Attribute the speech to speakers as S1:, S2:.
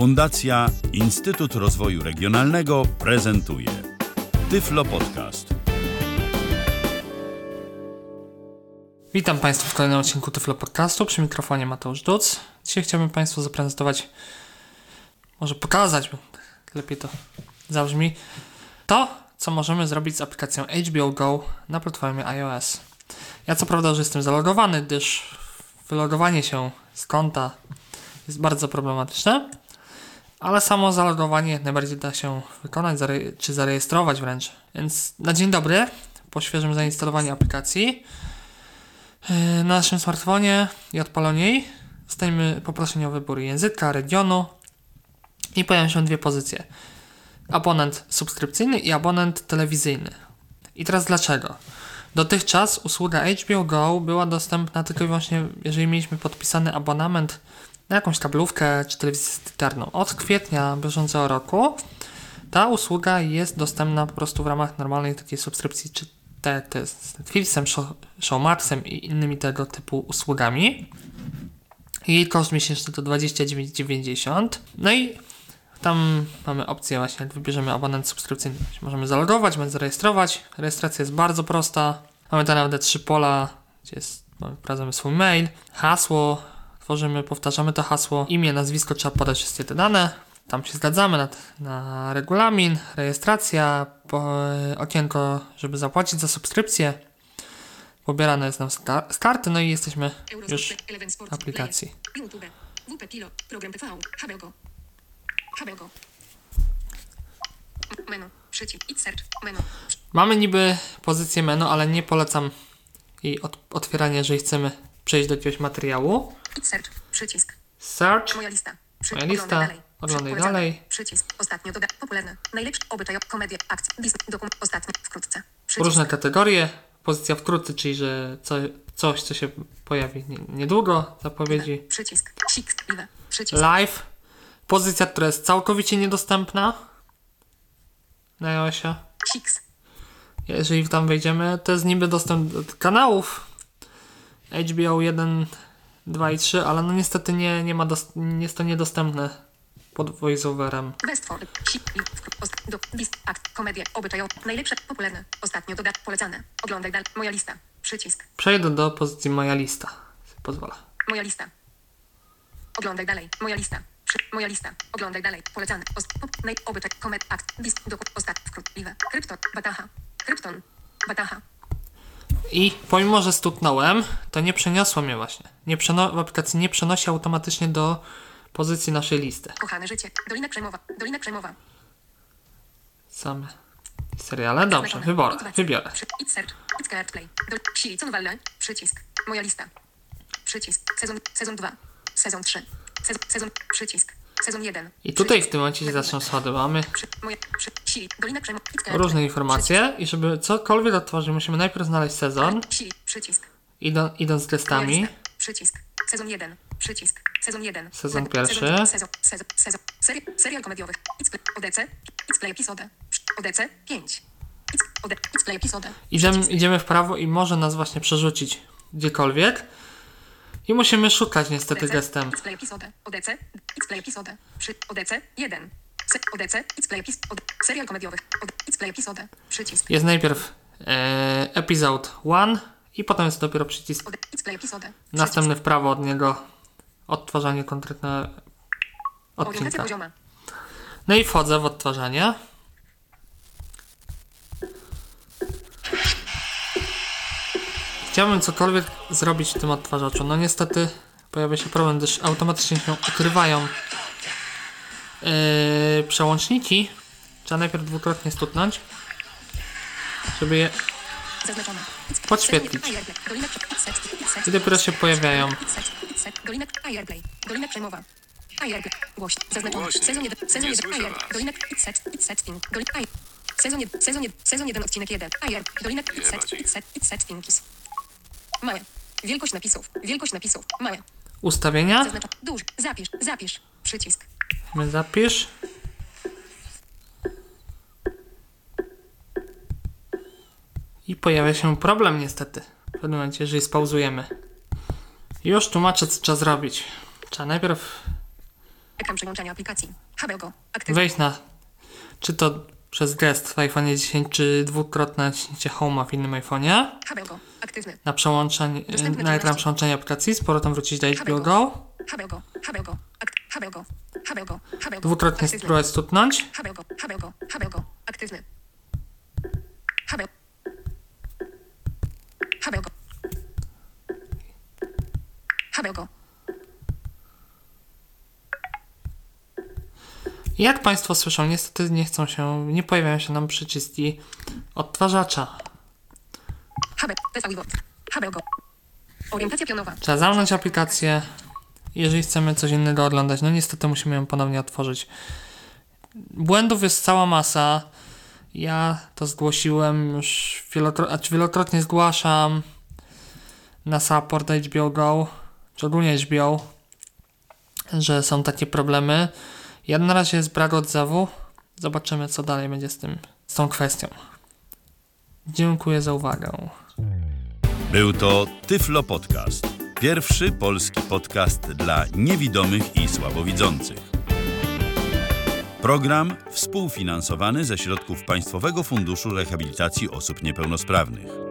S1: Fundacja Instytut Rozwoju Regionalnego prezentuje Tyflo Podcast.
S2: Witam Państwa w kolejnym odcinku Tyflo Podcastu. Przy mikrofonie Mateusz Duc. Dzisiaj chciałbym Państwu zaprezentować, może pokazać, bo lepiej to zabrzmi, to, co możemy zrobić z aplikacją HBO Go na platformie iOS. Ja co prawda już jestem zalogowany, gdyż wylogowanie się z konta jest bardzo problematyczne, ale samo zalogowanie jak najbardziej da się wykonać, czy zarejestrować wręcz. Więc na dzień dobry, po świeżym zainstalowaniu aplikacji, yy, na naszym smartfonie i odpalonie jej dostajemy poproszenie o wybór języka, regionu i pojawią się dwie pozycje. Abonent subskrypcyjny i abonent telewizyjny. I teraz dlaczego? Dotychczas usługa HBO Go była dostępna tylko i wyłącznie, jeżeli mieliśmy podpisany abonament na jakąś kablówkę czy telewizję satelitarną. Od kwietnia bieżącego roku ta usługa jest dostępna po prostu w ramach normalnej takiej subskrypcji, czy te, te z Netflixem, Show- Showmaxem i innymi tego typu usługami. Jej koszt miesięczny to 29,90. No i tam mamy opcję właśnie, jak wybierzemy abonent subskrypcyjny. Możemy zalogować, możemy zarejestrować. Rejestracja jest bardzo prosta. Mamy tam naprawdę trzy pola, gdzie jest, wprowadzamy swój mail, hasło, tworzymy, powtarzamy to hasło, imię, nazwisko, trzeba podać wszystkie te dane. Tam się zgadzamy na, na regulamin, rejestracja, po, okienko, żeby zapłacić za subskrypcję. Pobierane jest nam z, kar- z karty, no i jesteśmy już w aplikacji. Mamy niby pozycję menu, ale nie polecam jej otwierania, jeżeli chcemy przejść do jakiegoś materiału.
S3: Search, przycisk,
S2: Search,
S3: moja lista. Przy,
S2: Moja lista,
S3: oglądaj dalej.
S2: oglądaj dalej.
S3: Przycisk, ostatnio doda, popularne, najlepsze, obyczajowe, komedie, akcje, Disney, dokument, ostatnie, wkrótce. Przycisk,
S2: różne kategorie. Pozycja wkrótce, czyli że co, coś, co się pojawi nie, niedługo, zapowiedzi.
S3: przycisk, six, live, przycisk,
S2: Live, pozycja, która jest całkowicie niedostępna na iOSie.
S3: six,
S2: Jeżeli tam wejdziemy, to jest niby dostęp do kanałów HBO 1, 2 i 3, ale no niestety nie, nie ma dost- nie jest to niedostępne pod voiceoverem.
S3: Westford, do, obyczajowe, najlepsze, popularne, ostatnio doda, polecane, oglądaj moja lista, przycisk,
S2: Przejdę do pozycji moja lista. Pozwala.
S3: Moja lista. Oglądaj dalej. Moja lista. Przy, moja lista. Oglądaj dalej. Polecane. Pop, naj, obyczaj, komet, akt, disk, doku, ostat, wkrótliwe. Krypton, bataha. Krypton, bataha.
S2: I pomimo, że stuknąłem, to nie przeniosło mnie właśnie. Nie przeno- w aplikacji nie przenosi automatycznie do pozycji naszej listy.
S3: Kochane życie. Dolina Krzemowa. Dolina Krzemowa.
S2: Same seriale. Dobrze, wyborę. Wybiorę.
S3: Przycisk. Moja lista. Przycisk. Sezon, sezon 2. Sezon 3. Sezon, sezon, przycisk. Sezon 1.
S2: I tutaj w tym momencie się zaczną schody. Mamy różne informacje i żeby cokolwiek otworzyć, musimy najpierw znaleźć sezon,
S3: Przycisk.
S2: Idą, idąc z gestami.
S3: Przycisk. Sezon 1. Przycisk. Sezon 1.
S2: Sezon pierwszy.
S3: Sezon, sezon, sezon, sezon. Seri, serial komediowych. ODC. Play episode. ODC 5. It's, OD, it's play episode.
S2: Idziemy, idziemy w prawo i może nas właśnie przerzucić gdziekolwiek. I musimy szukać niestety
S3: ODC,
S2: gestem.
S3: Play episode. ODC. Play episode. Przy, ODC 1. Se, ODC. Play episode. Serial komediowych. Play episode. Przycisk.
S2: Jest najpierw e, episode 1 i potem jest dopiero przycisk następny w prawo od niego. Odtwarzanie
S3: Orientacja
S2: odcinka. No i wchodzę w odtwarzanie. Chciałbym cokolwiek zrobić w tym odtwarzaczu. No niestety pojawia się problem, gdyż automatycznie się ukrywają yy, przełączniki. Trzeba najpierw dwukrotnie stuknąć, żeby je
S3: Zaznaczone.
S2: Podświetlić.
S3: Sezon 1. Dolina Krze- it's set, it's set.
S2: i dopiero się pojawiają.
S3: Sezon 1. Sezon
S4: Nie
S3: 1.
S4: słyszę
S3: Air.
S4: was.
S3: Dolina It's set. It's setting. Dolina Air. Sezon 1. Sezon 1. Sezon 1. Odcinek 1. Air. Dolina It's set.
S4: Jebać ich.
S3: It's set. It's settings. Małe. Wielkość napisów. Wielkość napisów. Małe.
S2: Ustawienia.
S3: Zaznaczone. Duży. Zapisz. Zapisz. Przycisk.
S2: My zapisz. I pojawia się problem niestety. W pewnym momencie, jeżeli spauzujemy. Już tłumaczę, co trzeba zrobić. Trzeba najpierw
S3: Ekran przełączania aplikacji. Aktywny.
S2: Wejść na, czy to przez gest w iPhone 10, czy dwukrotne naciśnięcie Home'a w innym iPhone'ie.
S3: HBO. Aktywny.
S2: Na przełączenie,
S3: Dostępne
S2: na ekran
S3: czynności.
S2: przełączenia aplikacji, z powrotem wrócić do HBO Go.
S3: HBO. HBO. Akt. HBO.
S2: Dwukrotnie
S3: Aktywny.
S2: spróbować stutnąć.
S3: HBO. HBO. HBO. Aktywny. HBO. HBO.
S2: Jak Państwo słyszą, niestety nie chcą się, nie pojawiają się nam przyciski odtwarzacza. Trzeba zamknąć aplikację, jeżeli chcemy coś innego oglądać. No niestety musimy ją ponownie otworzyć. Błędów jest cała masa. Ja to zgłosiłem już wielokrotnie, znaczy wielokrotnie zgłaszam na support HBO Go, czy ogólnie HBO, że są takie problemy. Ja na razie jest brak odzewu. Zobaczymy, co dalej będzie z tym, z tą kwestią. Dziękuję za uwagę.
S1: Był to Tyflo Podcast. Pierwszy polski podcast dla niewidomych i słabowidzących. Program współfinansowany ze środków Państwowego Funduszu Rehabilitacji Osób Niepełnosprawnych.